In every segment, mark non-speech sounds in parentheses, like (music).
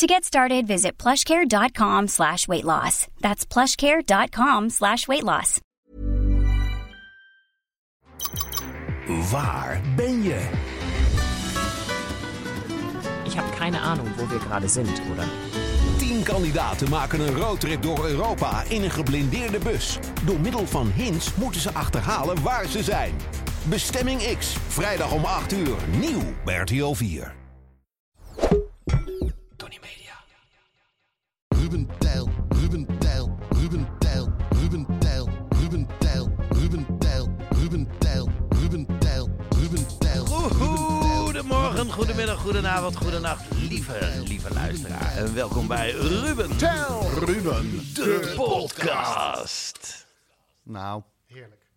To get started, visit plushcare.com slash weight loss. That's plushcare.com slash weight loss. Waar ben je? Ich habe keine Ahnung, wo wir gerade sind, oder? Tien kandidaten maken een roadtrip door Europa in een geblindeerde bus. Door middel van hints moeten ze achterhalen waar ze zijn. Bestemming X, vrijdag om 8 uur, nieuw bij RTL 4. Goedemiddag, goedenavond, goedenacht, lieve, lieve luisteraar. En welkom bij Ruben, Ruben. de podcast. Nou,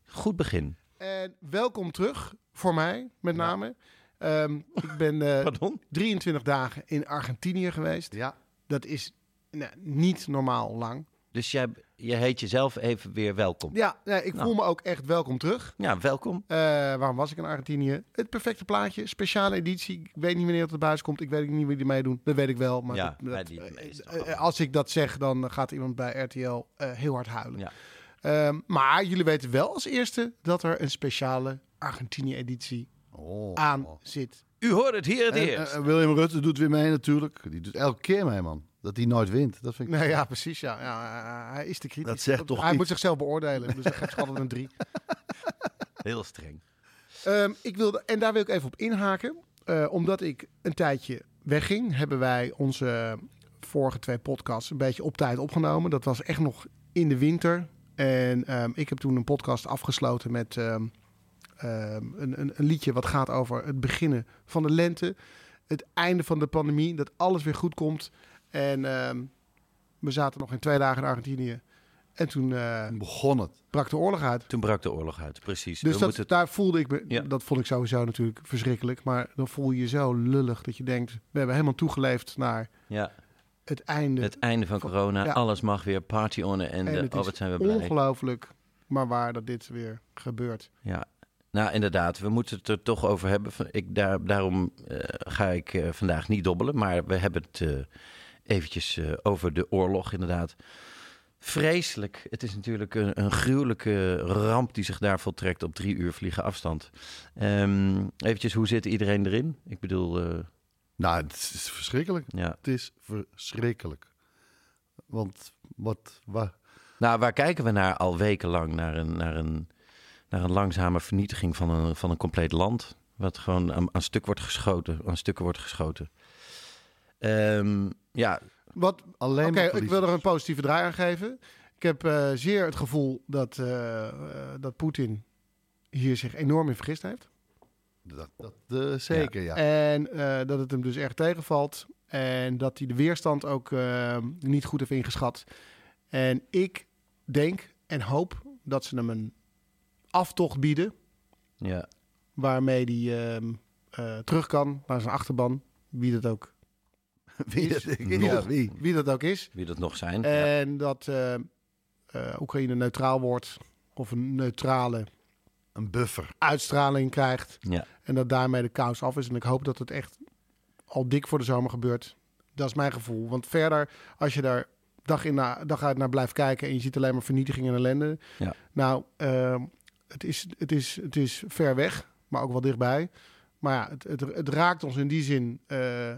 Goed begin. En welkom terug, voor mij met name. Ehm, ik ben eh, Pardon? 23 dagen in Argentinië geweest. ja. Dat is nou, niet normaal lang. Dus jij, je heet jezelf even weer welkom. Ja, nee, ik Nou. voel me ook echt welkom terug. Ja, welkom. Eh, waarom was ik in Argentinië? Het perfecte plaatje, speciale editie. Ik weet niet wanneer het buis komt. Ik weet niet wie er meedoen. Dat weet ik wel. Maar Ja, dat- bij dat- die eh, eh, als ik dat zeg, dan gaat iemand bij RTL heel hard huilen. Ja. Ehm, maar jullie weten wel als eerste dat er een speciale Argentinië-editie Oh. aan zit. U hoort het hier het eerst. William Rutte doet weer mee natuurlijk. Die doet elke keer mee, man. Dat hij nooit wint. Dat vind ik... Nee, ja, precies. Ja. Ja, eh, hij is te kritisch. Dat zegt toch Hij iets. moet zichzelf beoordelen. Dus hij geeft altijd een drie. (laughs) Heel streng. Ehm, ik wilde, en daar wil ik even op inhaken. Eh, omdat ik een tijdje wegging, hebben wij onze vorige twee podcasts een beetje op tijd opgenomen. Dat was echt nog in de winter. En ehm, ik heb toen een podcast afgesloten met ehm, ehm, een, een, een liedje wat gaat over het beginnen van de lente. Het einde van de pandemie, dat alles weer goed komt. En ehm, we zaten nog in twee dagen in Argentinië. En toen eh, Toen begon het. brak de oorlog uit. Toen brak de oorlog uit, precies. Dus We dat, moeten- daar voelde ik me, Ja. dat vond ik sowieso natuurlijk verschrikkelijk. Maar dan voel je je zo lullig dat je denkt, we hebben helemaal toegeleefd naar ja, het einde. het einde van corona, Ja. alles mag weer, party on en, en de, oh wat zijn we blij. ongelooflijk, maar waar dat dit weer gebeurt. Ja, nou inderdaad, we moeten het er toch over hebben. Ik, daar, daarom eh, ga ik eh, vandaag niet dobbelen, maar we hebben het eh, eventjes eh, over de oorlog inderdaad. Vreselijk. Het is natuurlijk een, een gruwelijke ramp die zich daar voltrekt op drie uur vliegen afstand. Ehm eventjes, hoe zit iedereen erin? Ik bedoel, eh, Nou, het is verschrikkelijk. ja. Het is verschrikkelijk. Want wat... Waar, Nou, waar kijken we naar al wekenlang? Naar een, naar een, naar een langzame vernietiging van een, van een compleet land. Wat gewoon aan, aan stuk wordt geschoten, aan stukken wordt geschoten. Ehm, ja, Wat, alleen Oké, maar ik wil er een positieve draai aan geven. Ik heb eh, zeer het gevoel dat, eh, eh, dat Poetin hier zich enorm in vergist heeft. Dat, dat, eh, zeker, ja. En eh, dat het hem dus erg tegenvalt. En dat hij de weerstand ook niet goed heeft ingeschat. En ik denk en hoop dat ze hem een aftocht bieden. ja, Waarmee hij ehm, eh, terug kan naar zijn achterban. Wie dat ook, (laughs) Wie, dat- nog- ja, wie? wie dat ook is. wie dat nog zijn. ja. En dat eh, eh, Oekraïne neutraal wordt. Of een neutrale Een buffer. uitstraling krijgt. Ja. En dat daarmee de kous af is. En ik hoop dat het echt al dik voor de zomer gebeurt. Dat is mijn gevoel. Want verder, als je daar dag, in na, dag uit naar blijft kijken... en je ziet alleen maar vernietiging en ellende... Ja. Nou, ehm, het, is, het, is, het is ver weg, maar ook wel dichtbij. Maar ja, het, het, het raakt ons in die zin eh,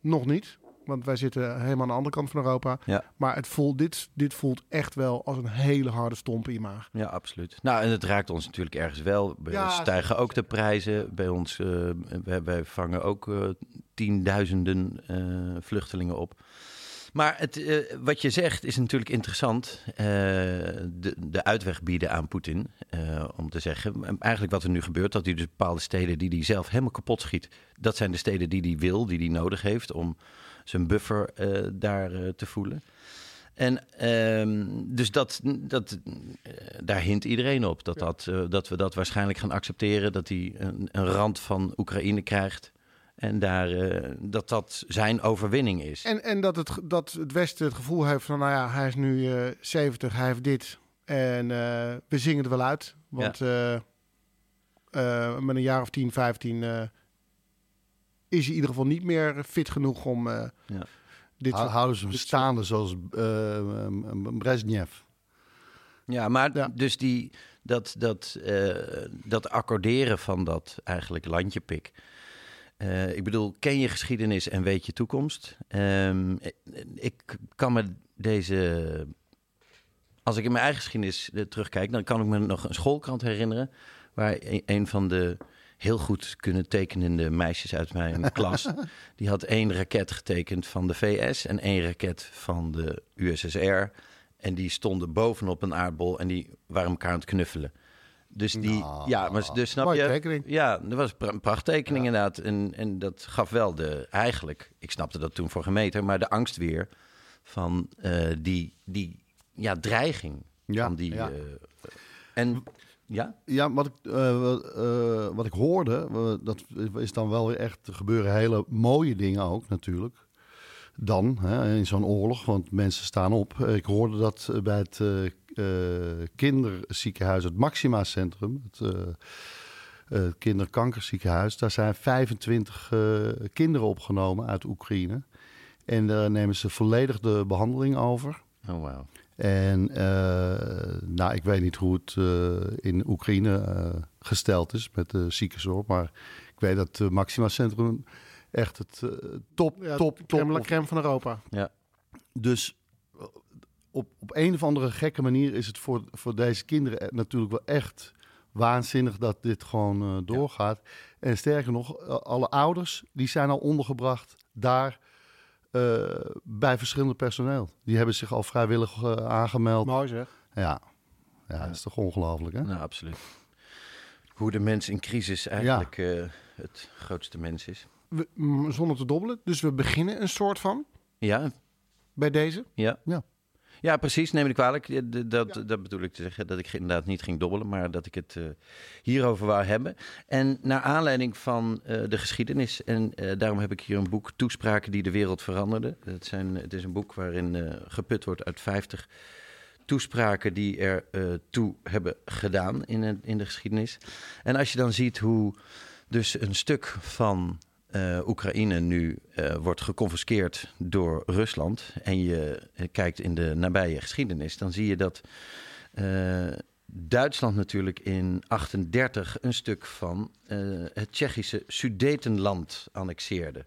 nog niet. Want wij zitten helemaal aan de andere kant van Europa. Ja. Maar het voelt, dit, dit voelt echt wel als een hele harde stomp in je maag. Ja, absoluut. Nou, en het raakt ons natuurlijk ergens wel. Bij Ja, ons stijgen ook de prijzen. Bij ons, eh, wij, wij vangen ook eh, tienduizenden eh, vluchtelingen op. Maar het, eh, wat je zegt is natuurlijk interessant. Eh, de, de uitweg bieden aan Poetin. eh, om te zeggen, eigenlijk wat er nu gebeurt... dat hij dus bepaalde steden die hij zelf helemaal kapot schiet... dat zijn de steden die hij wil, die hij nodig heeft... om zijn buffer daar te voelen. En ehm, dus dat, dat, daar hint iedereen op. Dat, dat, dat we dat waarschijnlijk gaan accepteren. Dat hij een, een rand van Oekraïne krijgt. En daar, eh, dat dat zijn overwinning is. En, en dat, het, dat het Westen het gevoel heeft van, nou ja, hij is nu eh 70, hij heeft dit. En eh, we zingen het wel uit. Want eh, eh, met een jaar of 10, 15 eh, is hij in ieder geval niet meer fit genoeg om eh, Ja. dit Hou- soort... Houden ze hem staande zoals Brezhnev. Ja, maar Ja. dus die, dat, dat, eh, dat accorderen van dat eigenlijk landjepik. Eh, ik bedoel, ken je geschiedenis en weet je toekomst? Ehm, ik, kan me deze... Als ik in mijn eigen geschiedenis eh, terugkijk... dan kan ik me nog een schoolkrant herinneren... waar een, een van de heel goed kunnen tekenende meisjes uit mijn (laughs) klas... die had één raket getekend van de VS... en één raket van de USSR... En die stonden bovenop een aardbol en die waren elkaar aan het knuffelen. Dus die, Nou, ja, maar dus snap je? tekening. Ja, dat was een prachttekening inderdaad. En, en dat gaf wel de, eigenlijk, ik snapte dat toen voor gemeter, maar de angst weer van eh, die, die ja, dreiging. Ja, van die, ja. eh, en ja, Ja, wat ik, eh, wat, wat ik hoorde, dat is dan wel weer echt, er gebeuren hele mooie dingen ook natuurlijk. Dan, hè, in zo'n oorlog, want mensen staan op. Ik hoorde dat bij het kinderziekenhuis, het Maxima Centrum, het, eh, het kinderkankerziekenhuis. Daar zijn 25 eh, kinderen opgenomen uit Oekraïne. En daar nemen ze volledig de behandeling over. oh wauw. En eh, nou, ik weet niet hoe het eh, in Oekraïne eh, gesteld is met de ziekenzorg. Maar ik weet dat het Maxima Centrum echt het eh, top, Ja, top, top. crème, la of- crème van Europa. Ja, Dus eh, op, op een of andere gekke manier is het voor, voor deze kinderen eh, natuurlijk wel echt waanzinnig dat dit gewoon eh, doorgaat. En sterker nog, eh, alle ouders die zijn al ondergebracht daar eh, bij verschillende personeel. Die hebben zich al vrijwillig aangemeld. Mooi zeg. Ja, ja dat is toch ongelooflijk, hè? nou absoluut. Hoe de mens in crisis eigenlijk eh, het grootste mens is. We, mm, zonder te dobbelen. Dus we beginnen een soort van Ja, bij deze. Ja. Ja. Ja, precies. Neem ik kwalijk. Ja, Dat, dat bedoel ik te zeggen. Dat ik inderdaad niet ging dobbelen, maar dat ik het eh, hierover wou hebben. En naar aanleiding van eh, de geschiedenis. En eh, daarom heb ik hier een boek, Toespraken die de wereld veranderden. Het, zijn, het is een boek waarin geput wordt uit 50 toespraken die er toe hebben gedaan in, in de geschiedenis. En als je dan ziet hoe dus een stuk van eh, Oekraïne nu eh, wordt geconfiskeerd door Rusland en je eh, kijkt in de nabije geschiedenis, dan zie je dat Duitsland natuurlijk in 38 een stuk van het Tsjechische Sudetenland annexeerde.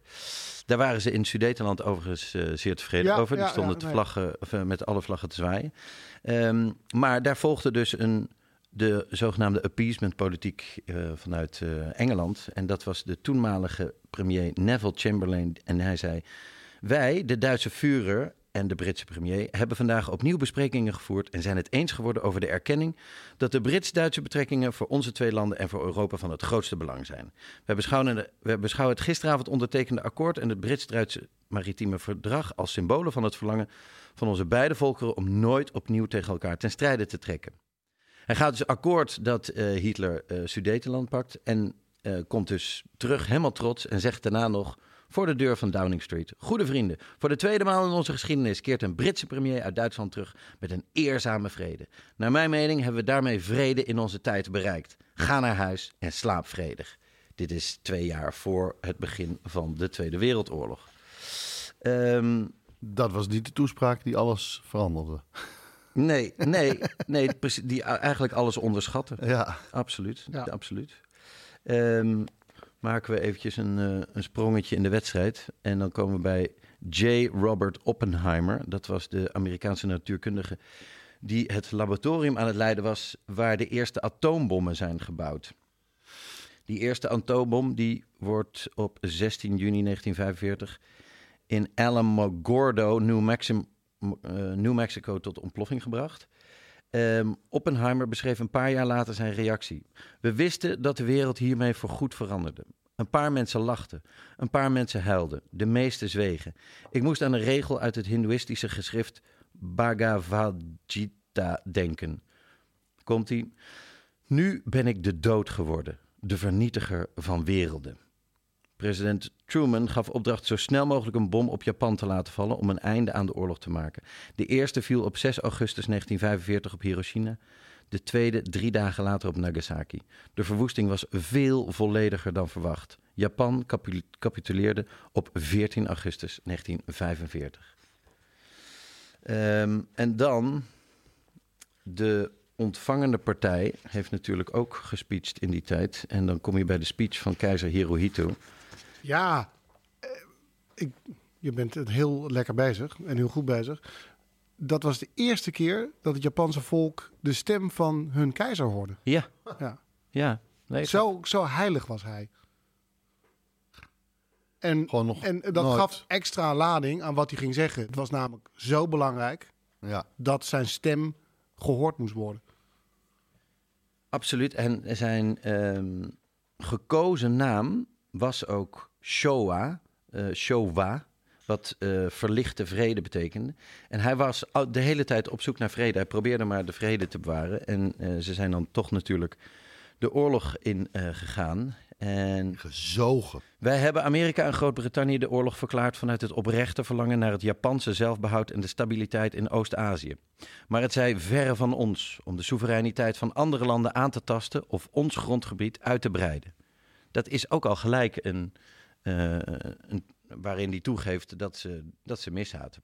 Daar waren ze in Sudetenland overigens zeer tevreden Ja, over. Die ja, stonden ja, te nee. vlaggen, of, met alle vlaggen te zwaaien. Ehm, maar daar volgde dus een, de zogenaamde appeasement-politiek vanuit Engeland. En dat was de toenmalige premier Neville Chamberlain. En hij zei: Wij, de Duitse Führer en de Britse premier, hebben vandaag opnieuw besprekingen gevoerd en zijn het eens geworden over de erkenning dat de Brits-Duitse betrekkingen voor onze twee landen en voor Europa van het grootste belang zijn. We beschouwen, we beschouwen het gisteravond ondertekende akkoord en het Brits-Duitse maritieme verdrag als symbolen van het verlangen van onze beide volkeren om nooit opnieuw tegen elkaar ten strijde te trekken. Hij gaat dus akkoord dat eh, Hitler eh Sudetenland pakt en eh, komt dus terug helemaal trots en zegt daarna nog voor de deur van Downing Street. Goede vrienden, voor de tweede maal in onze geschiedenis keert een Britse premier uit Duitsland terug met een eerzame vrede. Naar mijn mening hebben we daarmee vrede in onze tijd bereikt. Ga naar huis en slaap vredig. Dit is twee jaar voor het begin van de Tweede Wereldoorlog. Ehm, Dat was niet de toespraak die alles veranderde. nee, nee, (laughs) nee, die eigenlijk alles onderschatten. Ja, Absoluut, Ja. absoluut. Ehm, maken we eventjes een, eh, een sprongetje in de wedstrijd. En dan komen we bij J. Robert Oppenheimer. Dat was de Amerikaanse natuurkundige die het laboratorium aan het leiden was... waar de eerste atoombommen zijn gebouwd. Die eerste atoombom die wordt op 16 juni 1945 in Alamogordo, New, eh, New Mexico, tot ontploffing gebracht. Ehm, Oppenheimer beschreef een paar jaar later zijn reactie. We wisten dat de wereld hiermee voorgoed veranderde. Een paar mensen lachten, een paar mensen huilden, de meeste zwegen. Ik moest aan een regel uit het Hindoeïstische geschrift Bhagavad Gita denken. Komt-ie. Nu ben ik de dood geworden, de vernietiger van werelden. President Truman gaf opdracht zo snel mogelijk een bom op Japan te laten vallen om een einde aan de oorlog te maken. De eerste viel op 6 augustus 1945 op Hiroshima, de tweede drie dagen later op Nagasaki. De verwoesting was veel vollediger dan verwacht. Japan capituleerde op 14 augustus 1945. Ehm, en dan de ontvangende partij heeft natuurlijk ook gespeecht in die tijd. En dan kom je bij de speech van keizer Hirohito. Ja, eh, ik, je bent heel lekker bezig en heel goed bezig. Dat was de eerste keer dat het Japanse volk de stem van hun keizer hoorde. Ja. Ja. ja. Nee, zo, zo heilig was hij. En, Gewoon nog en dat nooit. gaf extra lading aan wat hij ging zeggen. Het was namelijk zo belangrijk Ja. dat zijn stem gehoord moest worden. Absoluut. En zijn ehm, gekozen naam was ook Showa, eh, Showa, wat eh, verlichte vrede betekende. En hij was de hele tijd op zoek naar vrede. Hij probeerde maar de vrede te bewaren. En eh, ze zijn dan toch natuurlijk de oorlog in eh, gegaan. En Gezogen. wij hebben Amerika en Groot-Brittannië de oorlog verklaard vanuit het oprechte verlangen naar het Japanse zelfbehoud en de stabiliteit in Oost-Azië. Maar het zij verre van ons om de soevereiniteit van andere landen aan te tasten of ons grondgebied uit te breiden. Dat is ook al gelijk een, eh, een, waarin hij toegeeft dat ze, dat ze mishaten.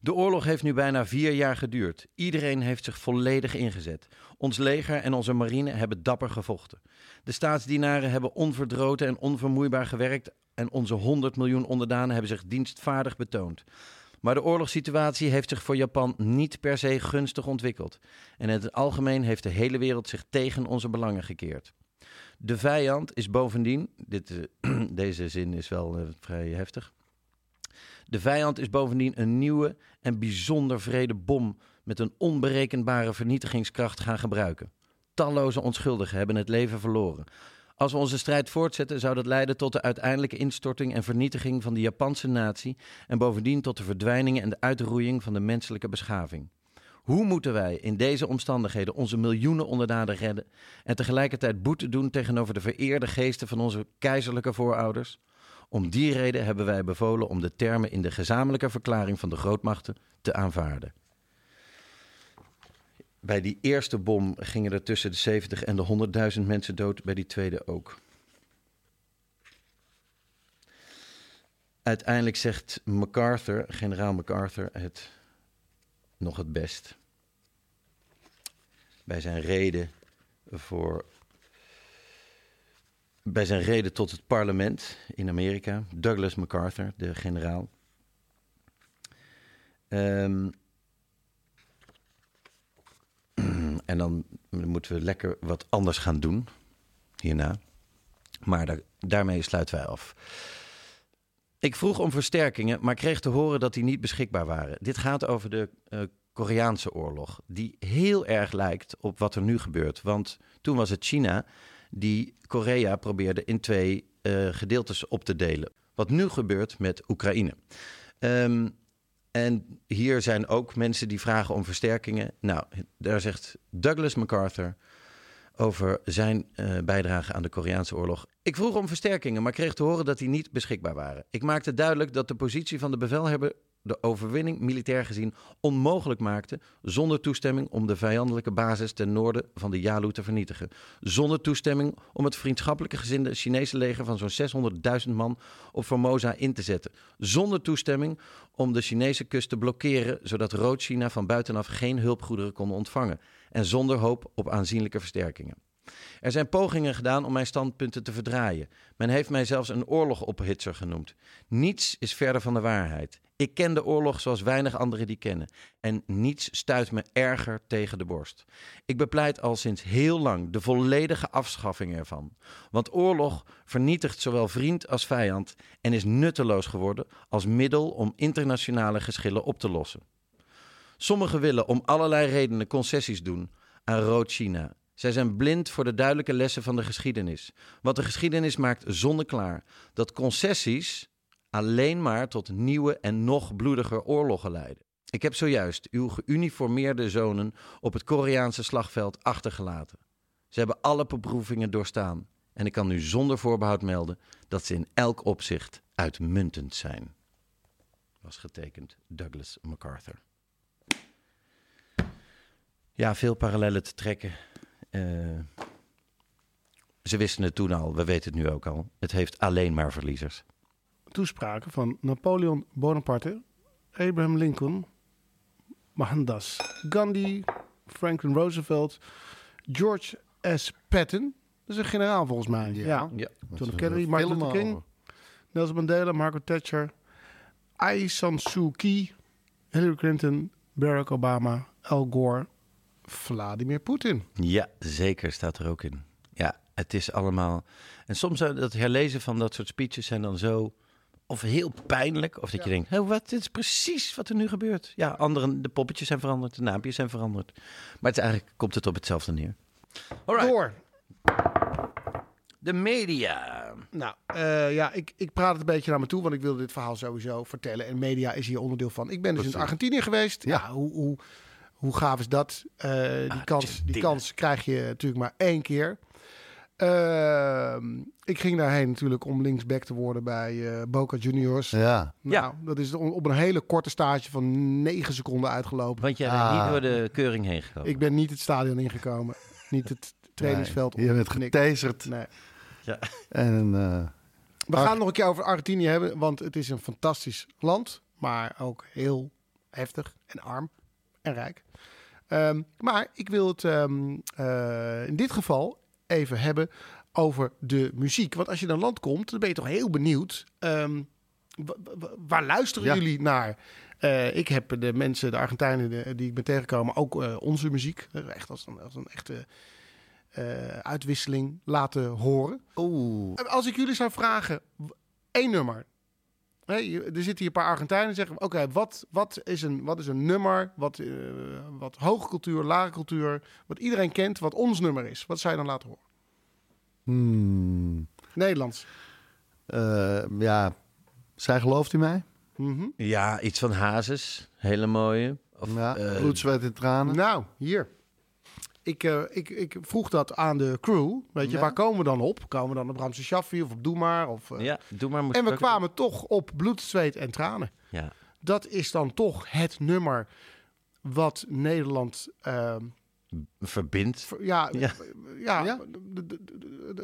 De oorlog heeft nu bijna vier jaar geduurd. Iedereen heeft zich volledig ingezet. Ons leger en onze marine hebben dapper gevochten. De staatsdienaren hebben onverdroten en onvermoeibaar gewerkt en onze 100 miljoen onderdanen hebben zich dienstvaardig betoond. Maar de oorlogssituatie heeft zich voor Japan niet per se gunstig ontwikkeld. En in het algemeen heeft de hele wereld zich tegen onze belangen gekeerd. De vijand is bovendien, dit, eh, (clears throat) deze zin is wel eh, vrij heftig. De vijand is bovendien een nieuwe en bijzonder vrede bom met een onberekenbare vernietigingskracht gaan gebruiken. Talloze onschuldigen hebben het leven verloren. Als we onze strijd voortzetten, zou dat leiden tot de uiteindelijke instorting en vernietiging van de Japanse natie en bovendien tot de verdwijning en de uitroeiing van de menselijke beschaving. Hoe moeten wij in deze omstandigheden onze miljoenen onderdanen redden en tegelijkertijd boete doen tegenover de vereerde geesten van onze keizerlijke voorouders? Om die reden hebben wij bevolen om de termen in de gezamenlijke verklaring van de grootmachten te aanvaarden. Bij die eerste bom gingen er tussen de 70 en de 100.000 mensen dood, bij die tweede ook. Uiteindelijk zegt MacArthur, generaal MacArthur, het nog het best. Bij zijn reden voor. Bij zijn reden tot het parlement in Amerika, Douglas MacArthur, de generaal. Ehm, en dan moeten we lekker wat anders gaan doen hierna. Maar daar, daarmee sluiten wij af. Ik vroeg om versterkingen, maar kreeg te horen dat die niet beschikbaar waren. Dit gaat over de eh, Koreaanse oorlog, die heel erg lijkt op wat er nu gebeurt. Want toen was het China die Korea probeerde in twee eh, gedeeltes op te delen. Wat nu gebeurt met Oekraïne. Ehm, en hier zijn ook mensen die vragen om versterkingen. Nou, daar zegt Douglas MacArthur over zijn eh, bijdrage aan de Koreaanse oorlog. Ik vroeg om versterkingen, maar kreeg te horen dat die niet beschikbaar waren. Ik maakte duidelijk dat de positie van de bevelhebber de overwinning militair gezien onmogelijk maakte zonder toestemming om de vijandelijke basis ten noorden van de Yalu te vernietigen. Zonder toestemming om het vriendschappelijke gezinde Chinese leger van zo'n 600.000 man op Formosa in te zetten. Zonder toestemming om de Chinese kust te blokkeren zodat Rood-China van buitenaf geen hulpgoederen kon ontvangen. En zonder hoop op aanzienlijke versterkingen. Er zijn pogingen gedaan om mijn standpunten te verdraaien. Men heeft mij zelfs een oorlogophitser genoemd. Niets is verder van de waarheid. Ik ken de oorlog zoals weinig anderen die kennen. En niets stuit me erger tegen de borst. Ik bepleit al sinds heel lang de volledige afschaffing ervan. Want oorlog vernietigt zowel vriend als vijand en is nutteloos geworden als middel om internationale geschillen op te lossen. Sommigen willen om allerlei redenen concessies doen aan Rood-China. Zij zijn blind voor de duidelijke lessen van de geschiedenis. Want de geschiedenis maakt zonneklaar dat concessies alleen maar tot nieuwe en nog bloediger oorlogen leiden. Ik heb zojuist uw geuniformeerde zonen op het Koreaanse slagveld achtergelaten. Ze hebben alle beproevingen doorstaan. En ik kan nu zonder voorbehoud melden dat ze in elk opzicht uitmuntend zijn. Was getekend Douglas MacArthur. Ja, veel parallellen te trekken. Eh, ze wisten het toen al, we weten het nu ook al. Het heeft alleen maar verliezers. Toespraken van Napoleon Bonaparte, Abraham Lincoln, Mohandas Gandhi, Franklin Roosevelt, George S. Patton. Dat is een generaal volgens mij. Ja. Ja. John F. Kennedy, Martin Luther King, Nelson Mandela, Margaret Thatcher, Aung San Suu Kyi, Hillary Clinton, Barack Obama, Al Gore, Vladimir Poetin. Ja, zeker staat er ook in. Ja, het is allemaal. En soms zijn dat herlezen van dat soort speeches zijn dan zo. Of heel pijnlijk. Of dat je denkt, oh, wat, dit is precies wat er nu gebeurt. Ja, anderen, de poppetjes zijn veranderd, de naampjes zijn veranderd. Maar het is eigenlijk komt het op hetzelfde neer. Alright. Door. De media. Nou, eh, ja, ik, ik praat het een beetje naar me toe, want ik wilde dit verhaal sowieso vertellen. En media is hier onderdeel van. Ik ben dus in Argentinië geweest. Ja, hoe, hoe, hoe gaaf is dat? Eh, die, kans, die kans krijg je natuurlijk maar één keer. Ehm, ik ging daarheen natuurlijk om linksback te worden bij eh, Boca Juniors. Ja. Nou, Ja. dat is op een hele korte stage van negen seconden uitgelopen. Want jij bent Ah. niet door de keuring heen gekomen. Ik ben niet het stadion ingekomen. (laughs) niet het trainingsveld. Nee, je bent getaserd. Nee. Ja. We En eh, gaan Ar- het nog een keer over Argentinië hebben, want het is een fantastisch land, maar ook heel heftig en arm en rijk. Ehm, maar ik wil het ehm, eh, in dit geval even hebben over de muziek. Want als je een land komt, dan ben je toch heel benieuwd. ehm, wa- wa- waar luisteren Ja. jullie naar? Eh, ik heb de mensen, de Argentijnen de- die ik ben tegengekomen, ook eh, onze muziek. eh, Echt als een, als een echte uitwisseling laten horen. oeh. Als ik jullie zou vragen, één nummer. Je- er zitten hier een paar Argentijnen die zeggen... oké, wat, wat, is een, wat is een nummer, wat, eh, wat hoge cultuur, lage cultuur... wat iedereen kent, wat ons nummer is? Wat zou je dan laten horen? Hmm. Nederlands. Eh, ja, zij gelooft u mij? Mhm. Ja, iets van Hazes. Hele mooie. Of, ja, eh, bloed, zweet en tranen. Nou, hier. Ik, eh, ik, ik vroeg dat aan de crew. Weet je, Ja. waar komen we dan op? Komen we dan op Ramse Shaffi of op Doe Maar? Of, eh, ja, doe maar. moet en we ook- kwamen toch op bloed, zweet en tranen. Ja. Dat is dan toch het nummer wat Nederland... ehm, Verbindt. Ver- Ja, Ja. ja. Ja.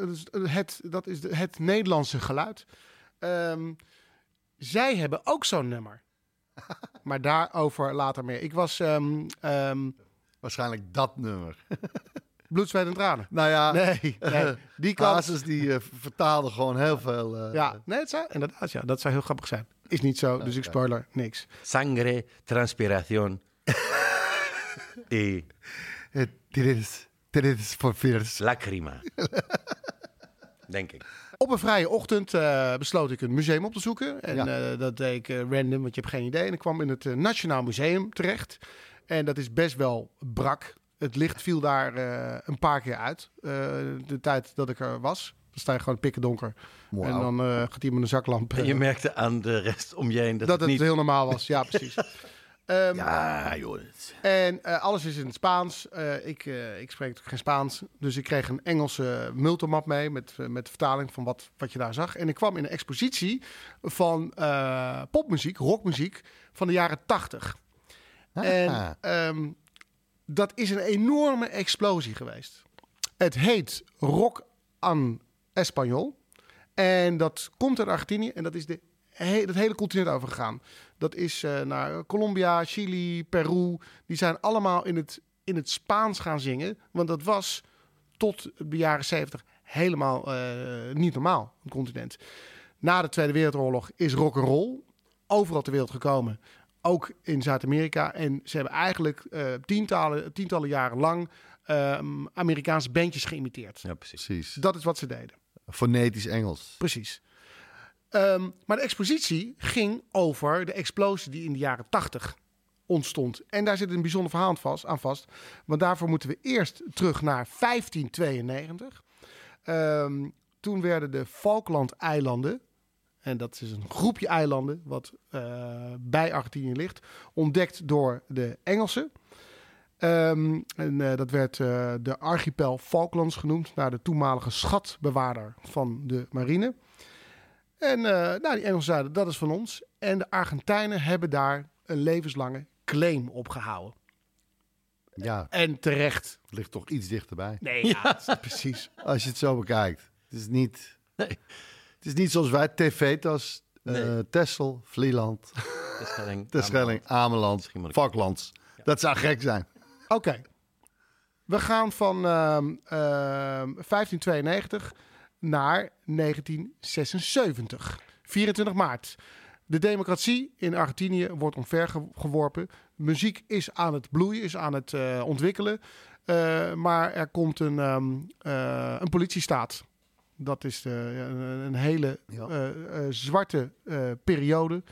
is het, dat is de- het Nederlandse geluid. Ehm, zij hebben ook zo'n nummer. (laughs) maar daarover later meer. Ik was ehm ehm Waarschijnlijk dat nummer. (laughs) bloed, zweet en tranen. nou ja, Nee, (laughs) nee die. Hazes die eh, vertaalde gewoon heel veel. eh, Ja, nee, het zou, inderdaad, ja, dat zou heel grappig zijn. Is niet zo, dus ik spoiler niks. Sangre, transpiración. y (laughs) eh, dit is, dit is voor vers. lacrima. Denk ik. Op een vrije ochtend eh, besloot ik een museum op te zoeken. En Ja. eh, dat deed ik eh, random, want je hebt geen idee. En ik kwam in het Nationaal Museum terecht. En dat is best wel brak. Het licht viel daar eh, een paar keer uit. eh, de tijd dat ik er was. Dan sta je gewoon pikken donker. En dan eh, gaat hij met een zaklamp. En je merkte aan de rest om je heen dat, dat het het niet... heel normaal was. Ja, precies. (laughs) Ehm, Ja, jongens. En eh, alles is in het Spaans. Eh, ik, eh, ik spreek natuurlijk geen Spaans. Dus ik kreeg een Engelse multimap mee met, met vertaling van wat, wat je daar zag. En ik kwam in een expositie van eh, popmuziek, rockmuziek van de jaren 80. En ehm, dat is een enorme explosie geweest. Het heet Rock an Español. En dat komt uit Argentinië en dat is de he het hele continent overgegaan. Dat is eh, naar Colombia, Chili, Peru. Die zijn allemaal in het, in het Spaans gaan zingen. Want dat was tot de jaren 70 helemaal eh, niet normaal, een continent. Na de Tweede Wereldoorlog is rock and roll overal ter wereld gekomen. Ook in Zuid-Amerika. En ze hebben eigenlijk eh, tientallen, tientallen jaren lang ehm, Amerikaanse bandjes geïmiteerd. Ja, precies. Precies. Dat is wat ze deden. Fonetisch Engels. Precies. Ehm, maar de expositie ging over de explosie die in de jaren 80 ontstond. En daar zit een bijzonder verhaal aan vast, aan vast. Want daarvoor moeten we eerst terug naar 1592. Ehm, toen werden de Falkland-eilanden, En dat is een groepje eilanden wat eh, bij Argentinië ligt. Ontdekt door de Engelsen. Ehm, en eh, dat werd eh, de archipel Falklands genoemd. Naar de toenmalige schatbewaarder van de marine. En nou, die Engelsen zeiden dat is van ons. En de Argentijnen hebben daar een levenslange claim op gehouden. Ja, En terecht. het ligt toch iets dichterbij. Nee, (laughs) ja, precies. Als je het zo bekijkt. Het is niet, Nee. Het is niet zoals wij TV'tas, eh Nee. Texel, Vlieland, Terschelling. Terschelling, (laughs) Ameland, Schiermonnikoog. Falklands. Dat zou gek zijn. Oké. We gaan van ehm, ehm, 1592 naar 1976. 24 maart. De democratie in Argentinië wordt omvergeworpen. Muziek is aan het bloeien, is aan het eh, ontwikkelen. Eh, maar er komt een, ehm, eh, een politiestaat. Dat is ja, een, hele eh, eh, zwarte eh, periode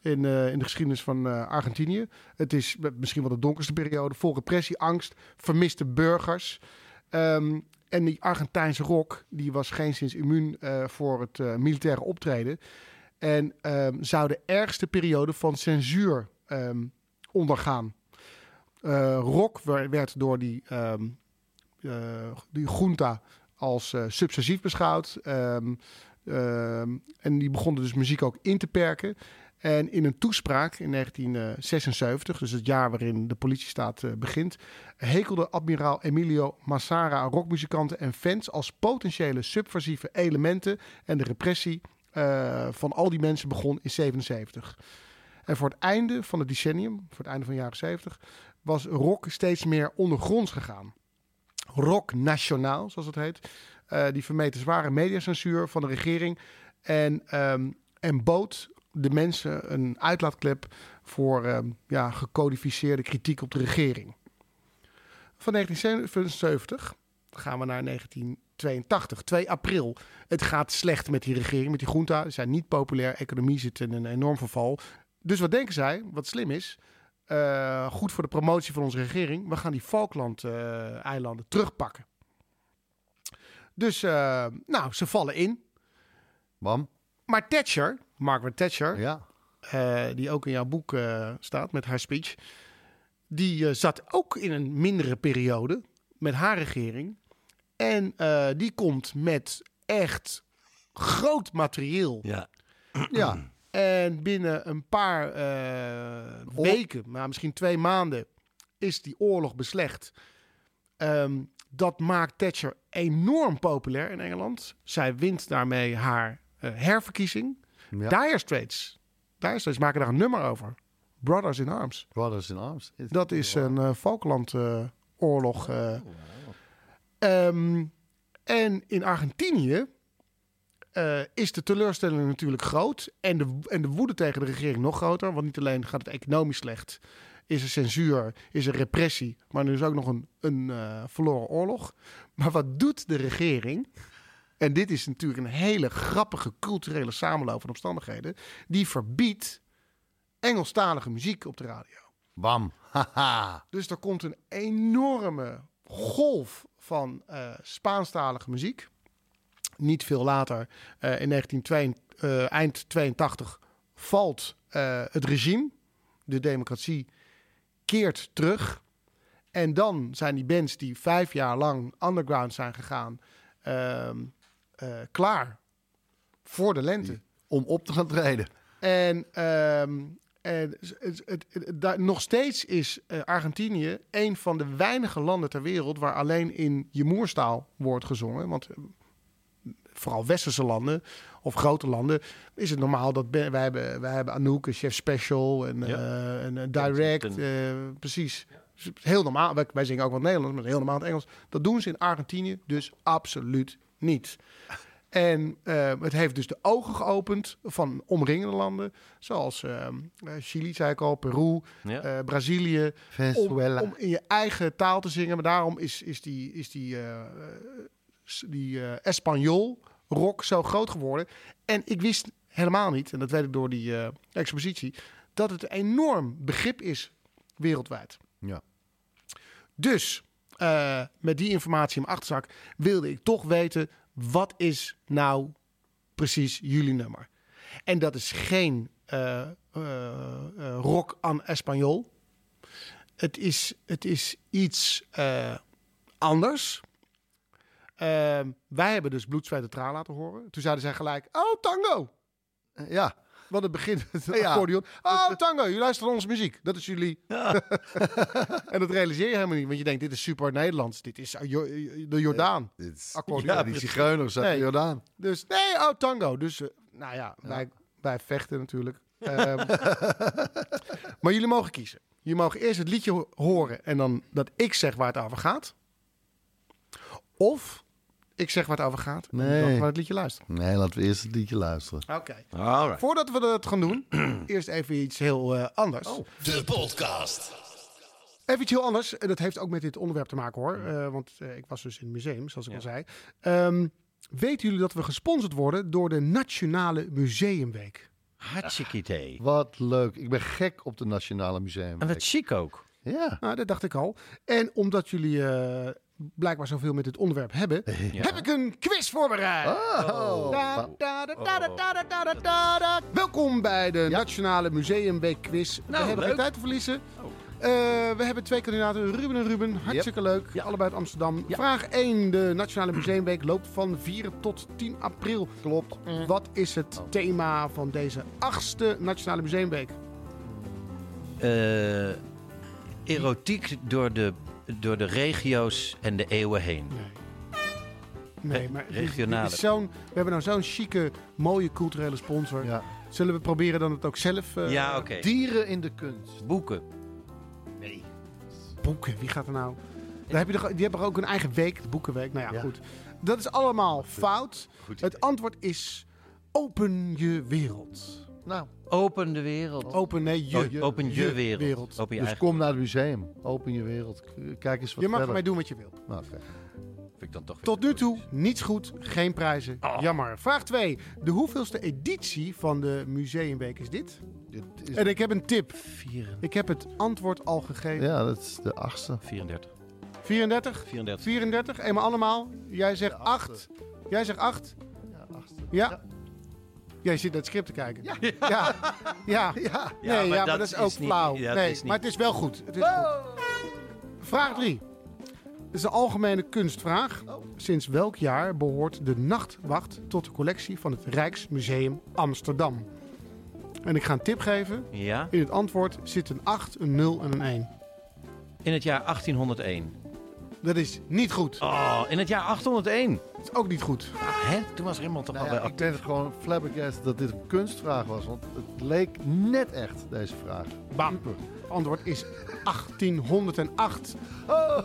in, eh, in de geschiedenis van eh, Argentinië. Het is misschien wel de donkerste periode. Vol repressie, angst, vermiste burgers. Ehm, en die Argentijnse rock die was geen sinds immuun eh, voor het eh, militaire optreden. En ehm, zou de ergste periode van censuur ehm, ondergaan. Eh, rock wer- werd door die, eh, die junta als eh, subversief beschouwd. Ehm, ehm, en die begonnen dus muziek ook in te perken. En in een toespraak in 1976, dus het jaar waarin de politiestaat eh, begint, hekelde admiraal Emilio Massara rockmuzikanten en fans als potentiële subversieve elementen. En de repressie eh, van al die mensen begon in 77. En voor het einde van het decennium, voor het einde van de jaren 70, was rock steeds meer ondergronds gegaan. Rock Nationaal, zoals het heet. eh, die vermeed de zware mediacensuur van de regering. En, ehm, en bood de mensen een uitlaatklep voor ehm, ja, gecodificeerde kritiek op de regering. Van 1977 gaan we naar 1982, 2 april. Het gaat slecht met die regering, met die junta. Ze zijn niet populair, economie zit in een enorm verval. Dus wat denken zij, wat slim is, eh, goed voor de promotie van onze regering, we gaan die Falkland-eilanden terugpakken. Dus, eh, nou, ze vallen in. Bam. Maar Thatcher, Margaret Thatcher, Ja. eh, die ook in jouw boek eh, staat met haar speech, die eh, zat ook in een mindere periode met haar regering. En eh, die komt met echt groot materieel. Ja. Ja. (clears throat) En binnen een paar eh, weken, maar misschien twee maanden, is die oorlog beslecht. Ehm, dat maakt Thatcher enorm populair in Engeland. Zij wint daarmee haar eh, herverkiezing. ja. Dire Straits. Dire Straits maken daar een nummer over. Brothers in Arms. Brothers in Arms. Dat is een uh, Falkland-oorlog. eh. Ehm, en in Argentinië eh, is de teleurstelling natuurlijk groot. En de, en de woede tegen de regering nog groter. Want niet alleen gaat het economisch slecht. Is er censuur, is er repressie. Maar er is ook nog een, een eh, verloren oorlog. Maar wat doet de regering? En dit is natuurlijk een hele grappige culturele samenloop van omstandigheden. Die verbiedt Engelstalige muziek op de radio. Bam. Haha. Dus er komt een enorme golf van eh, Spaanstalige muziek. Niet veel later, eh, in 1982, eh, eind 82, valt eh, het regime. De democratie keert terug. En dan zijn die bands die vijf jaar lang underground zijn gegaan, ehm, eh, klaar voor de lente. Om op te gaan treden. En, ehm, en het, het, het- het- daar- nog steeds is Argentinië een van de weinige landen ter wereld waar alleen in je moerstaal wordt gezongen. Want vooral westerse landen of grote landen is het normaal dat ben- wij hebben, wij hebben Anouk, een chef special en, Ja. eh, en eh, direct, een- eh, precies. Dus Heel normaal. Wij, wij zingen ook wat Nederlands, maar heel normaal het Engels. Dat doen ze in Argentinië dus absoluut niet. En eh, het heeft dus de ogen geopend van omringende landen, zoals Chili, zei ik al, Peru, Ja. eh, Brazilië, om, Venezuela. om in je eigen taal te zingen. Maar daarom is, is die, is die, die eh Espanol rock zo groot geworden. En ik wist helemaal niet, en dat weet ik door die eh, expositie, dat het een enorm begrip is wereldwijd. Ja. Dus eh, met die informatie in mijn achterzak wilde ik toch weten, wat is nou precies jullie nummer? En dat is geen eh, rock aan Espanol. Het is, het is iets anders. Ehm, wij hebben dus Bloed, Zweet en Traan laten horen. Toen zeiden zij gelijk, oh, tango. Ja, Wat het begin het Ja. accordeon. Oh, tango, jullie luisteren onze muziek. Dat is jullie. (laughs) en dat realiseer je helemaal niet. Want je denkt, dit is super Nederlands. Dit is Jo- de Jordaan. dit is, Accordeon. ja die zigeuners uit Nee. de Jordaan. Dus nee, oh, tango. Dus, eh, nou ja, Wij, wij vechten natuurlijk. Ehm, (laughs) maar jullie mogen kiezen. Jullie mogen eerst het liedje ho- horen en dan dat ik zeg waar het over gaat. Of ik zeg waar het over gaat Nee. dan gaan we het liedje luisteren. Nee, laten we eerst het liedje luisteren. Oké. Alright. Voordat we dat gaan doen, (clears throat) eerst even iets heel eh, anders. De podcast. Even iets heel anders. En dat heeft ook met dit onderwerp te maken hoor. Eh, want eh, ik was dus in het museum, zoals ik al zei. Ehm, weten jullie dat we gesponsord worden door de Nationale Museumweek? Hartstikke idee. Wat leuk. Ik ben gek op de Nationale Museum. En wat chic ook. Ja. Nou, dat dacht ik al. En omdat jullie eh, blijkbaar zoveel met dit onderwerp hebben, (laughs) heb ik een quiz voorbereid. Welkom bij de Nationale Museumweek quiz. Nou, we hebben geen tijd te verliezen. Oh. Eh, we hebben twee kandidaten, Ruben en Ruben. Hartstikke leuk. Allebei uit Amsterdam. Vraag 1. De Nationale Museumweek loopt van 4 tot 10 april. Klopt. Mm. Mm. Wat is het oh. thema van deze achtste Nationale Museumweek? Uh, eh, erotiek door de door de regio's en de eeuwen heen. Nee, maar dit- dit regionale. we hebben nou zo'n chique, mooie culturele sponsor. ja. Zullen we proberen dan het ook zelf... eh, Ja, oké. Dieren in de kunst. Boeken. Boeken, wie gaat er nou... Daar heb je toch, die hebben ook een eigen week, de Boekenweek. Nou ja, Ja. goed. Dat is allemaal fout. Goed Het antwoord is open je wereld. Nou, Open de wereld. Open, nee, je. Oh, open je, wereld. wereld. Open je dus eigen. kom naar het museum. Open je wereld. Kijk eens wat Je mag verder. ermee doen wat je wil. Nou, oké. Vind ik dan toch Tot nu toe niets goed, geen prijzen. Oh. Jammer. Vraag 2. De hoeveelste editie van de Museumweek is dit? Dit is- En ik heb een tip. Vieren- Ik heb het antwoord al gegeven. Ja, dat is de achtste. 34. 34? 34. 34, eenmaal allemaal. Jij zegt 8. Jij zegt 8. Ja, achtste. Ja. Jij zit naar het script te kijken. Ja. Ja. ja. Ja. Nee, Ja, ja, maar maar, dat dat is ook niet- flauw. dat nee, is niet- maar het is wel goed. Het is goed. Vraag 3. Het is een algemene kunstvraag. Sinds welk jaar behoort de Nachtwacht tot de collectie van het Rijksmuseum Amsterdam? En ik ga een tip geven. Ja. In het antwoord zit een 8, een 0 en een 1. In het jaar 1801. Dat is niet goed. Oh, in het jaar 801. Dat is ook niet goed. Hè? Toen was Raymond toch Nou al ja, bij ik ben gewoon flabbergasted dat dit een kunstvraag was. Want het leek net echt, deze vraag. Bam. Het antwoord is 1808.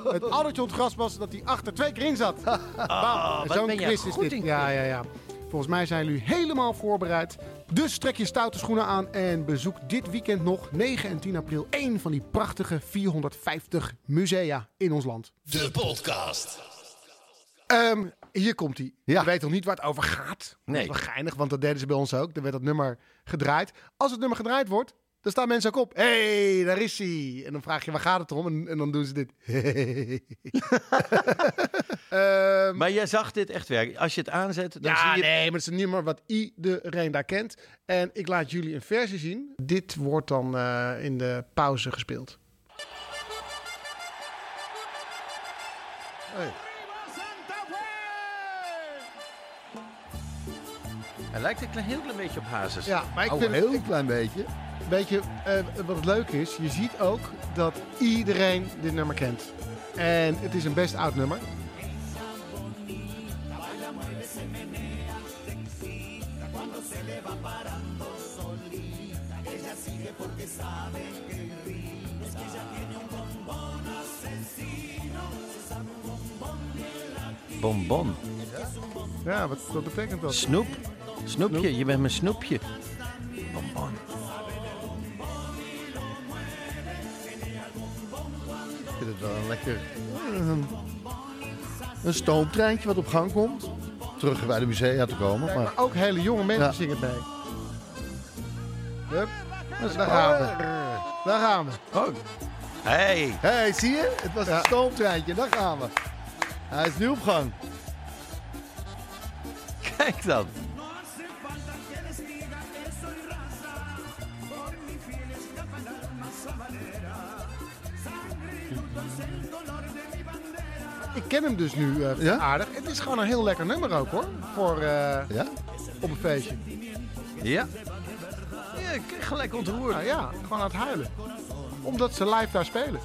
Het addertje op het gras was dat die achter twee keer in zat. (laughs) Bam. Oh, wat Zo'n quiz is goed dit. in Ja, ja, ja. Volgens mij zijn jullie helemaal voorbereid. Dus trek je stoute schoenen aan en bezoek dit weekend nog 9 en 10 april één van die prachtige 450 musea in ons land. De podcast. Ehm, hier komt hij. Ja. Je weet nog niet waar het over gaat. Nee. Dat is wel geinig, want dat deden ze bij ons ook. Dan werd dat nummer gedraaid. Als het nummer gedraaid wordt, dan staan mensen ook op. Hé, hey, daar is hij. En dan vraag je, waar gaat het om? En, en dan doen ze dit. (laughs) Ehm, Maar jij zag dit echt werken. Als je het aanzet, dan ja, zie je... nee, maar het is een nummer wat iedereen daar kent. En ik laat jullie een versie zien. Dit wordt dan eh, in de pauze gespeeld. Hij lijkt een klein, heel klein beetje op Hazes. Ja, maar ik Oh, vind een het, heel klein beetje. Weet je, eh, wat het leuk is, je ziet ook dat iedereen dit nummer kent. En het is een best oud nummer. Bonbon. Ja, wat, wat betekent dat? Snoep. Snoepje, je bent mijn snoepje. Een lekker... Een, een stoomtreintje wat op gang komt. Terug bij de musea te komen. Maar Maar ook hele jonge mensen Ja. zingen mee. Hup, daar gaan we. Daar gaan we. Oh. Hey. Hé, hey, zie je? Het was Ja. een stoomtreintje. Daar gaan we. Hij is nu op gang. Kijk dan. Hem dus nu eh, Ja? aardig. Het is gewoon een heel lekker nummer ook hoor. Voor eh, Ja? op een feestje. Ja. Ja, ik kreeg gelijk ontroerd. Nou ja, gewoon aan het huilen. Omdat ze live daar spelen.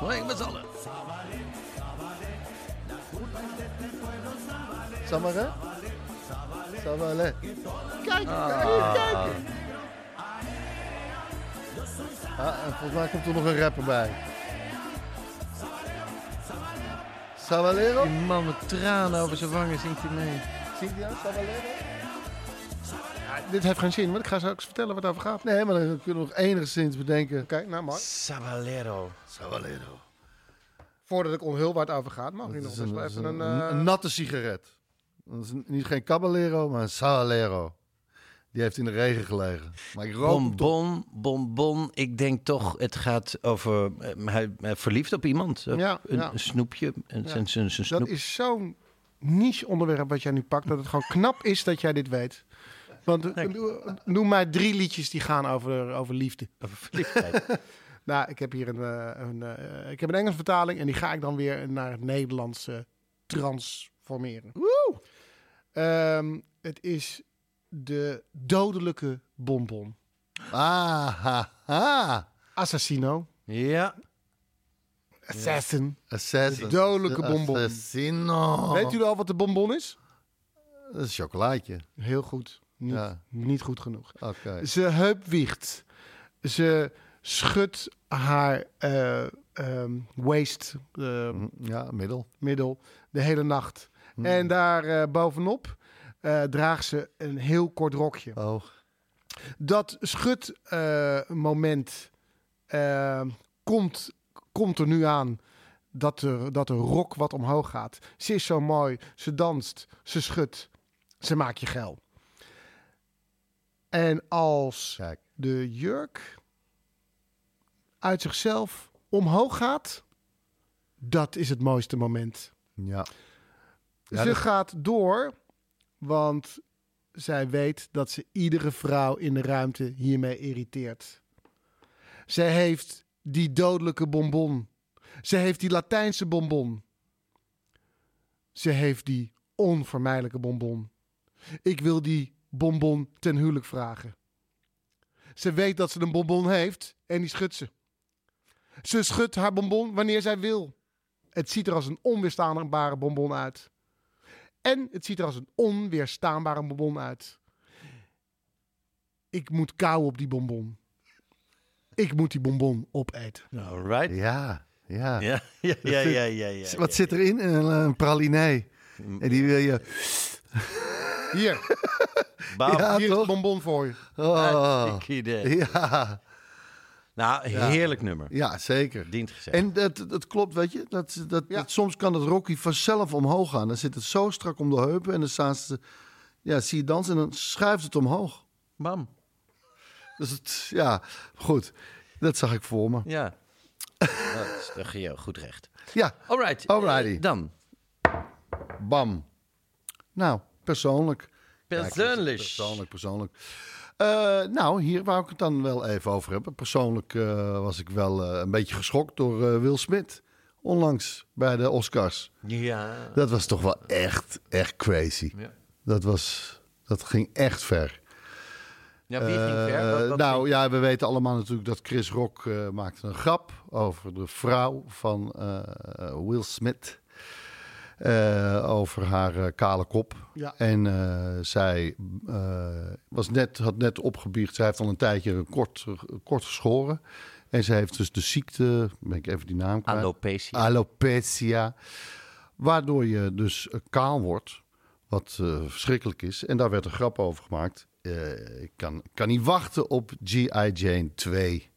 Hoi, met z'n allen. Samare? Samare. Kijk, Ah. kijk. Ah, en volgens mij komt er nog een rapper bij. Savalero? Die man met tranen over zijn wangen zingt hij mee. Zingt hij aan? Savalero? Dit heeft geen zin, want ik ga straks vertellen wat het over gaat. Nee, maar dan kunnen we nog enigszins bedenken. Oké, nou mooi. Sabalero. Savalero. Voordat ik onthul waar het over gaat, mag ik nog eens even een, een... een, eh, een natte sigaret. Dat is niet geen Caballero, maar een Savalero. Die heeft in de regen gelegen. Maar ik rook. Bonbon, bonbon. Ik denk toch, het gaat over... eh, hij, hij verliefd op iemand. Eh, Ja, een, ja. een snoepje. Een, Ja. zijn, zijn, zijn dat snoep. is zo'n niche onderwerp wat jij nu pakt, dat het gewoon knap is dat jij dit weet. Want eh, noem mij drie liedjes die gaan over, over liefde. Over verliefdheid. (laughs) Nou, ik heb hier een, eh, een, eh, ik heb een Engelse vertaling en die ga ik dan weer naar het Nederlands eh, transformeren. Ehm, het is de dodelijke bonbon. Ah, ha, ha. Assassino. ja. Assassin. Assassin. De dodelijke De bonbon. Assassino. Weet u al wat de bonbon is? Dat is een chocolaatje. Heel goed. Niet, Ja. niet goed genoeg. Ze heupwiegt. Ze schudt haar ehm, waist eh, Ja, middel. middel de hele nacht. En daar eh, bovenop eh, draagt ze een heel kort rokje. Oh. Dat schudmoment eh, komt, komt er nu aan dat er, dat de rok wat omhoog gaat. Ze is zo mooi, ze danst, ze schudt, ze maakt je geil. En als Kijk. de jurk uit zichzelf omhoog gaat, dat is het mooiste moment. Ja. Ja, ze dat- gaat door, want zij weet dat ze iedere vrouw in de ruimte hiermee irriteert. Zij heeft die dodelijke bonbon. Ze heeft die Latijnse bonbon. Ze heeft die onvermijdelijke bonbon. Ik wil die bonbon ten huwelijk vragen. Ze weet dat ze een bonbon heeft en die schudt ze. Ze schudt haar bonbon wanneer zij wil. Het ziet er als een onweerstaanbare bonbon uit. En het ziet er als een onweerstaanbare bonbon uit. Ik moet kauwen op die bonbon. Ik moet die bonbon opeten. Alright. Ja. Ja. (laughs) Ja, ja, ja, ja, ja. ja, Wat zit erin? Een, een pralinee. En die wil je... Hier, Bam. Ja, hier is de toch? bonbon voor je. Oh. Hartstikke idee. Ja. Nou, heerlijk nummer. ja, zeker. Dient gezegd. En dat, dat klopt, weet je. Dat, dat, Ja. dat- soms kan het Rocky vanzelf omhoog gaan. Dan zit het zo strak om de heupen en dan staan ze... Ja, zie je dansen en dan schuift het omhoog. Bam. Dus het, ja, goed. Dat zag ik voor me. Ja. dat is heel goed recht. Ja, Alright. Alrighty. eh, dan. bam. Nou, persoonlijk. Persoonlijk. Persoonlijk, persoonlijk. Eh, nou, hier wou ik het dan wel even over hebben. Persoonlijk eh, was ik wel eh, een beetje geschokt door Will Smith. Onlangs bij de Oscars. Ja. Dat was toch wel echt, echt crazy. Ja. Dat was, dat ging echt ver. Ja, wie ging ver? Wat- wat nou ging- ja, we weten allemaal natuurlijk dat Chris Rock maakte een grap over de vrouw van Will Smith. Eh, over haar eh, kale kop. Ja. En eh, zij eh, was net, had net opgebiecht. Zij heeft al een tijdje kort, kort geschoren. En ze heeft dus de ziekte, ben ik even die naam kwijt. Alopecia. Alopecia. Waardoor je dus kaal wordt. Wat eh, verschrikkelijk is. En daar werd een grap over gemaakt. Eh, ik kan, kan niet wachten op G.I. Jane 2.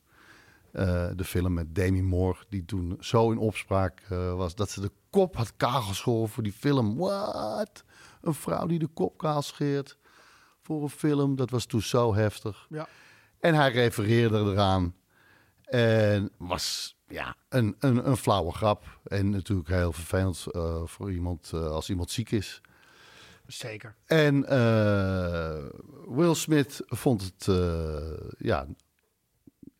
Eh, de film met Demi Moore. Die toen zo in opspraak eh, was. Dat ze de kop had kaal geschoren voor die film. Wat? Een vrouw die de kop kaal scheert. Voor een film. Dat was toen zo heftig. Ja. En hij refereerde eraan. En was ja, een, een, een flauwe grap. En natuurlijk heel vervelend eh, voor iemand als iemand ziek is. Zeker. En Will Smith vond het ja,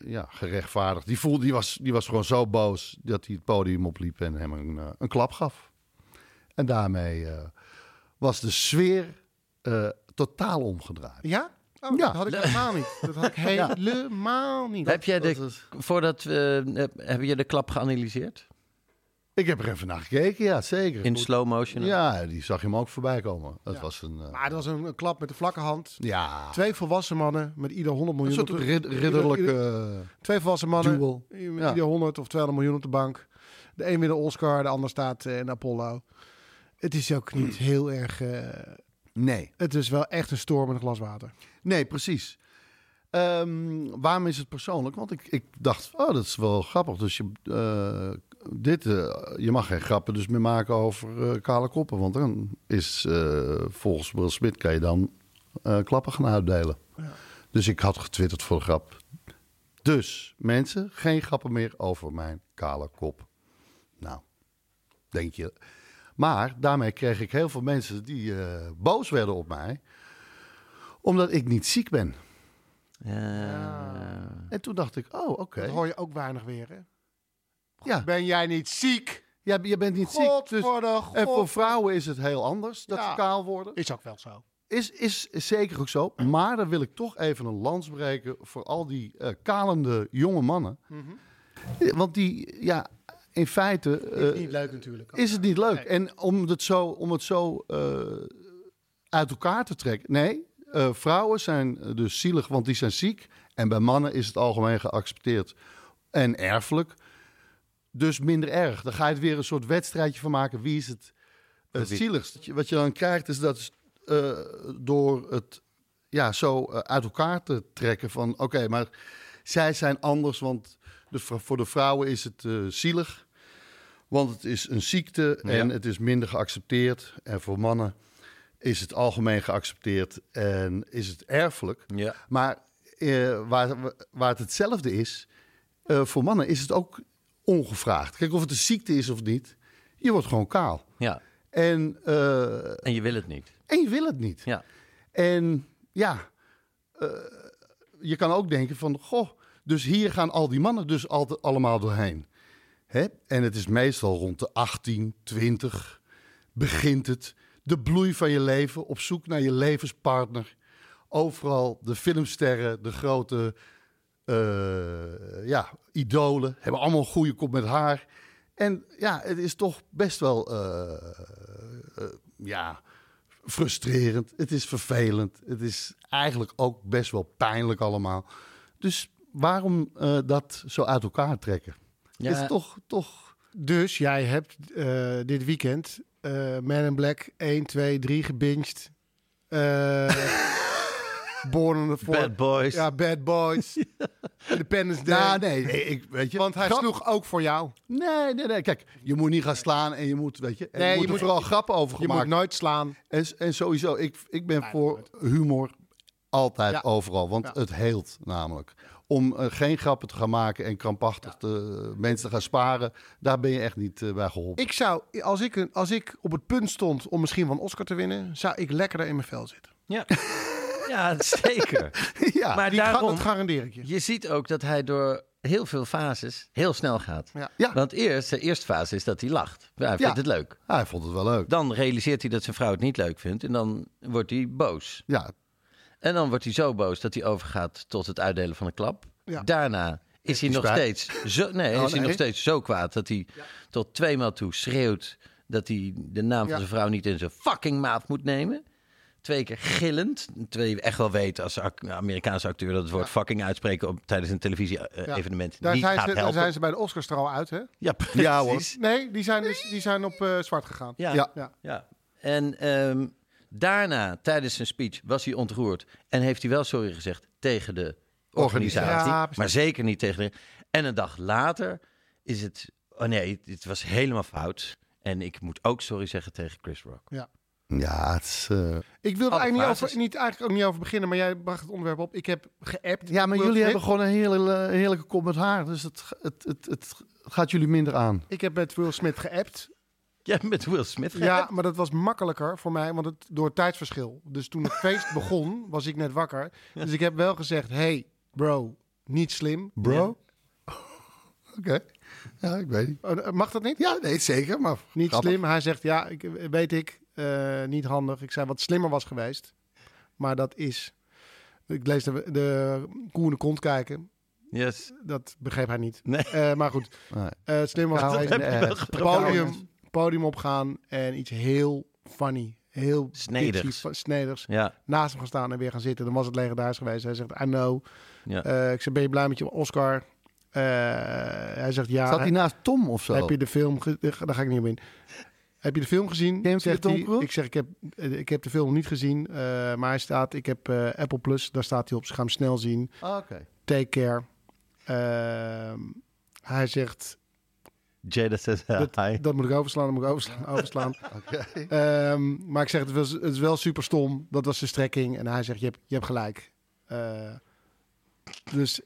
ja, gerechtvaardigd. Die, voelde, die, was, die was gewoon zo boos dat hij het podium opliep en hem een, eh, een klap gaf. En daarmee eh, was de sfeer eh, totaal omgedraaid. Ja? Oh, Ja. Dat had ik helemaal niet. Dat had ik (laughs) helemaal niet. Heb jij Dat de, voordat we, heb, heb je de klap geanalyseerd? Ik heb er even naar gekeken, ja, zeker. In slow motion? Ja, die zag je hem ook voorbij komen. Dat Ja. was een... eh, Maar dat was een, een klap met de vlakke hand. ja, Twee volwassen mannen met ieder 100 een miljoen. soort op de- rid- ridderlijke... ieder- twee volwassen mannen duel. met Ja. ieder 100 of 200 miljoen op de bank. De een wint de Oscar, de ander staat eh, in Apollo. Het is ook niet (clears throat) heel erg... eh, nee. het is wel echt een storm in een glas water. Nee, precies. Ehm, waarom is het persoonlijk? Want ik, ik dacht, oh, dat is wel grappig. Dus je, eh, dit, eh, je mag geen grappen dus meer maken over eh, kale koppen. Want dan is eh, volgens Will Smith kan je dan eh, klappen gaan uitdelen. Dus ik had getwitterd voor de grap. Dus mensen, geen grappen meer over mijn kale kop. Nou, denk je. Maar daarmee kreeg ik heel veel mensen die eh, boos werden op mij. Omdat ik niet ziek ben. Ja. En toen dacht ik, oh, oké. Dat hoor je ook weinig weer, hè? Ja, Ben jij niet ziek? ja, je bent niet God ziek. Dus, voor de en voor vrouwen is het heel anders dat Ja. ze kaal worden. Is ook wel zo. Is, is, is zeker ook zo. Maar dan wil ik toch even een lans breken voor al die eh, kalende jonge mannen. Eh, Want die, ja, in feite Is eh, niet leuk natuurlijk. is het niet leuk. Nee. En om het zo, om het zo eh, uit elkaar te trekken. Nee, vrouwen zijn dus zielig, want die zijn ziek. En bij mannen is het algemeen geaccepteerd en erfelijk. Dus minder erg. Dan ga je het weer een soort wedstrijdje van maken. Wie is het uh, zieligst? Wat je- dan krijgt is dat eh, door het ja, zo eh, uit elkaar te trekken van... oké, maar zij zijn anders, want de, voor de vrouwen is het eh, zielig. Want het is een ziekte en Ja. het is minder geaccepteerd. En voor mannen is het algemeen geaccepteerd en is het erfelijk. Ja. Maar waar, waar het hetzelfde is, voor mannen is het ook ongevraagd. Kijk, of het een ziekte is of niet, je wordt gewoon kaal. ja. En, eh, En je wil het niet. en je wil het niet. Ja. En ja, eh, je kan ook denken van, goh, dus hier gaan al die mannen dus altijd allemaal doorheen. Hè? En het is meestal rond de 18, 20 begint het. De bloei van je leven, op zoek naar je levenspartner. Overal de filmsterren, de grote ja, idolen, hebben allemaal een goede kop met haar. En ja, het is toch best wel eh, eh, ja, frustrerend. Het is vervelend. Het is eigenlijk ook best wel pijnlijk allemaal. Dus waarom eh, dat zo uit elkaar trekken? Ja. Het is toch, toch... Dus jij hebt eh, dit weekend eh Man in Black 1, 2, 3 gebinged. (laughs) Eh Born on the Bad Boys. Ja, Bad Boys. (laughs) Independence Day. Nou, nee, nee, ik, weet je... Want hij grap- sloeg ook voor jou. Nee, nee, nee. Kijk, je moet niet gaan slaan en je moet, weet je... en Nee, je moet moet- vooral grappen over Je moet nooit slaan. En, en sowieso, ik, ik ben Nee, voor humor altijd Ja. overal. Want Ja. het heelt namelijk. Om eh, geen grappen te gaan maken en krampachtig te, mensen te gaan sparen... daar ben je echt niet eh, bij geholpen. Ik zou, als ik, als ik op het punt stond om misschien van Oscar te winnen, zou ik lekkerder in mijn vel zitten. Ja. (laughs) ja, zeker. (laughs) ja, Maar Die ga- daarom, dat garandeer ik je. je ziet ook dat hij door heel veel fases heel snel gaat. Ja. ja. Want eerst, de eerste fase is dat hij lacht. Ja, hij vindt Ja. het leuk. hij vond het wel leuk. Dan realiseert hij dat zijn vrouw het niet leuk vindt. En dan wordt hij boos. Ja, En dan wordt hij zo boos dat hij overgaat tot het uitdelen van een klap. Ja. Daarna is hij nog steeds zo, nee, Oh, is hij nee. nog steeds zo kwaad dat hij tot tweemaal toe schreeuwt dat hij de naam van Ja. zijn vrouw niet in zijn fucking maat moet nemen. Twee keer gillend. Je echt wel weet als Amerikaanse acteur dat het woord fucking uitspreken op, tijdens een televisie-evenement Daar, niet zijn gaat ze, daar zijn ze bij de Oscars er al uit, hè? Ja, precies. Ja, hoor. Nee, die zijn, dus, die zijn op eh, zwart gegaan. Ja. Ja. Ja. Ja. En ehm, daarna, tijdens zijn speech, was hij ontroerd. En heeft hij wel sorry gezegd tegen de organisatie. Ja, maar zeker niet tegen de... En een dag later is het... Oh nee, het was helemaal fout. En ik moet ook sorry zeggen tegen Chris Rock. Ja. Ja het is... eh, Ik wil er eigenlijk niet, over, niet, eigenlijk ook niet over beginnen, maar jij bracht het onderwerp op. Ik heb geappt. ja, maar jullie hebben gewoon een hele, eh, heerlijke kop met haar. Dus het, het, het, het gaat jullie minder aan. Ik heb met Will Smith geappt. Jij bent met Will Smith Ja, geappt? maar dat was makkelijker voor mij, want het, door het tijdsverschil. Dus toen het feest (laughs) begon, was ik net wakker. Dus ik heb wel gezegd, hey bro, niet slim. Bro? (laughs) Oké. Ja, ik weet niet. Oh, Mag dat niet? Ja, nee, zeker. Maar Niet grappig. slim. Hij zegt, ja, ik, weet ik, eh, niet handig. Ik zei wat slimmer was geweest. Maar dat is... Ik lees de, de koe in de kont kijken. Yes. Dat begreep hij niet. Nee. Eh, maar goed, Nee. eh het slim was Nou, geweest. heb je wel Het geprobeerd. podium, podium opgaan en iets heel funny. Heel snedigs. Ja, Naast hem gaan staan en weer gaan zitten. Dan was het legendarisch geweest. Hij zegt, I know. ja. Eh, ik zeg, ben je blij met je Oscar? Eh, hij zegt, ja. Zat hij naast Tom of zo? Heb je de film... Daar ga ik niet op in. Heb je de film gezien? Je Zegt hij. Ik zeg, ik heb, eh, ik heb de film nog niet gezien. eh, maar hij staat, ik heb eh, Apple Plus. Daar staat hij op. Ze gaan hem snel zien. Ah, Oké. Take care. Ehm, hij zegt, Jada says dat, hi. dat moet ik overslaan, dat moet ik overslaan. (laughs) overslaan. Oké. Ehm, maar ik zeg, het, was, het is wel super stom. Dat was de strekking. En hij zegt, je hebt, je hebt gelijk. Eh, dus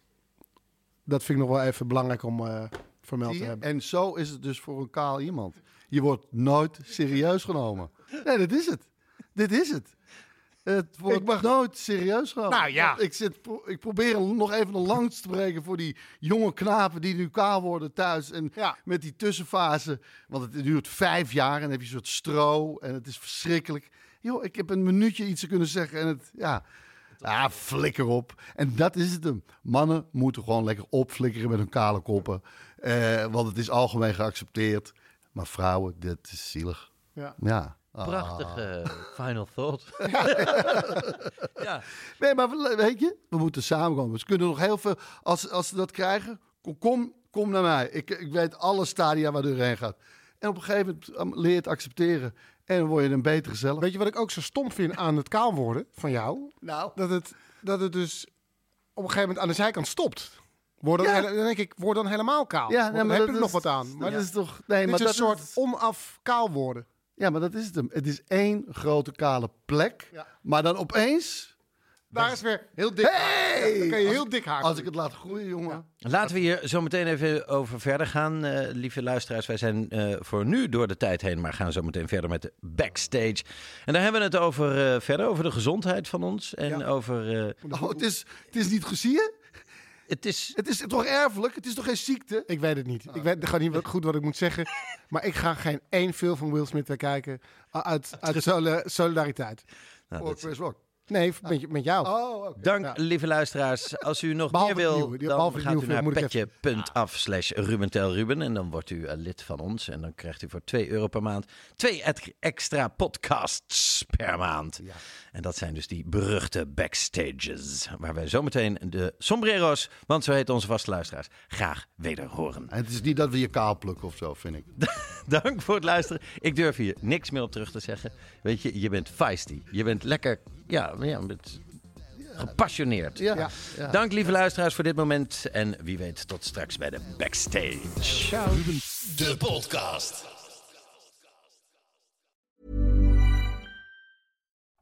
dat vind ik nog wel even belangrijk om eh, vermeld te hebben. En zo is het dus voor een kaal iemand. Je wordt nooit serieus genomen. Nee, dat is het. Dit is het. Het wordt Ik mag- nooit serieus genomen. Nou ja. Ik, zit, ik probeer nog even een langs te breken voor die jonge knapen die nu kaal worden thuis. En Ja. met die tussenfase. Want het duurt vijf jaar en dan heb je een soort stro. En het is verschrikkelijk. Joh, ik heb een minuutje iets te kunnen zeggen. En het, ja... Ah, flikker op. En dat is het hem. Mannen moeten gewoon lekker opflikkeren met hun kale koppen. Eh, want het is algemeen geaccepteerd. Maar vrouwen, dat is zielig. Ja. Ja. Ah. Prachtige final thought. (laughs) ja. Nee, maar we- weet je, we moeten samenkomen. Ze kunnen nog heel veel, als, als ze dat krijgen, kom, kom, kom naar mij. Ik, ik weet alle stadia waar u heen gaat. En op een gegeven moment um, leer je het accepteren. En dan word je een beter gezellig. Weet je wat ik ook zo stom vind aan het kaal worden van jou? Nou, Dat het, dat het dus op een gegeven moment aan de zijkant stopt. Word dan, Ja. hele- dan denk ik, word dan helemaal kaal. ja, Want nee, dan maar heb je er is- nog wat aan. Maar Maar dat is toch... Nee, is maar een dat soort is- onaf kaal worden. Ja, maar dat is het hem. Het is één grote kale plek. Ja. Maar dan opeens... Daar is weer heel dik Hey! Dan kan je Als- heel dik haken. Als ik het laat groeien, jongen. Laten we hier zo meteen even over verder gaan, eh, lieve luisteraars. Wij zijn eh, voor nu door de tijd heen, maar gaan zo meteen verder met de backstage. En daar hebben we het over eh, verder, over de gezondheid van ons. En Ja. over. eh, Oh, het, is, het is niet gezien. Het is. Het is toch erfelijk? Het is toch geen ziekte? Ik weet het niet. Ik weet gewoon niet wat- goed wat ik moet zeggen. (laughs) Maar ik ga geen één film van Will Smith weer kijken. Uit, (laughs) uit soli- solidariteit. nou, Voor dat- Chris Rock. Nee, met, met jou. Oh, oké. Dank, Ja. lieve luisteraars. Als u nog Behalve meer wil, nieuwe. Dan behalve gaat u naar petje.af slash Ruben Tel Ruben. En dan wordt u eh, lid van ons. En dan krijgt u voor 2 euro per maand twee extra podcasts per maand. En dat zijn dus die beruchte backstages. Waar wij zometeen de sombrero's, want zo heet onze vaste luisteraars, graag weder horen. En het is niet dat we je kaal plukken of zo, vind ik. (laughs) Dank voor het luisteren. Ik durf hier niks meer op terug te zeggen. Weet je, je bent feisty. Je bent lekker, ja, ja met, gepassioneerd. Ja. Ja. ja. Dank lieve luisteraars voor dit moment. En wie weet tot straks bij de backstage. De podcast.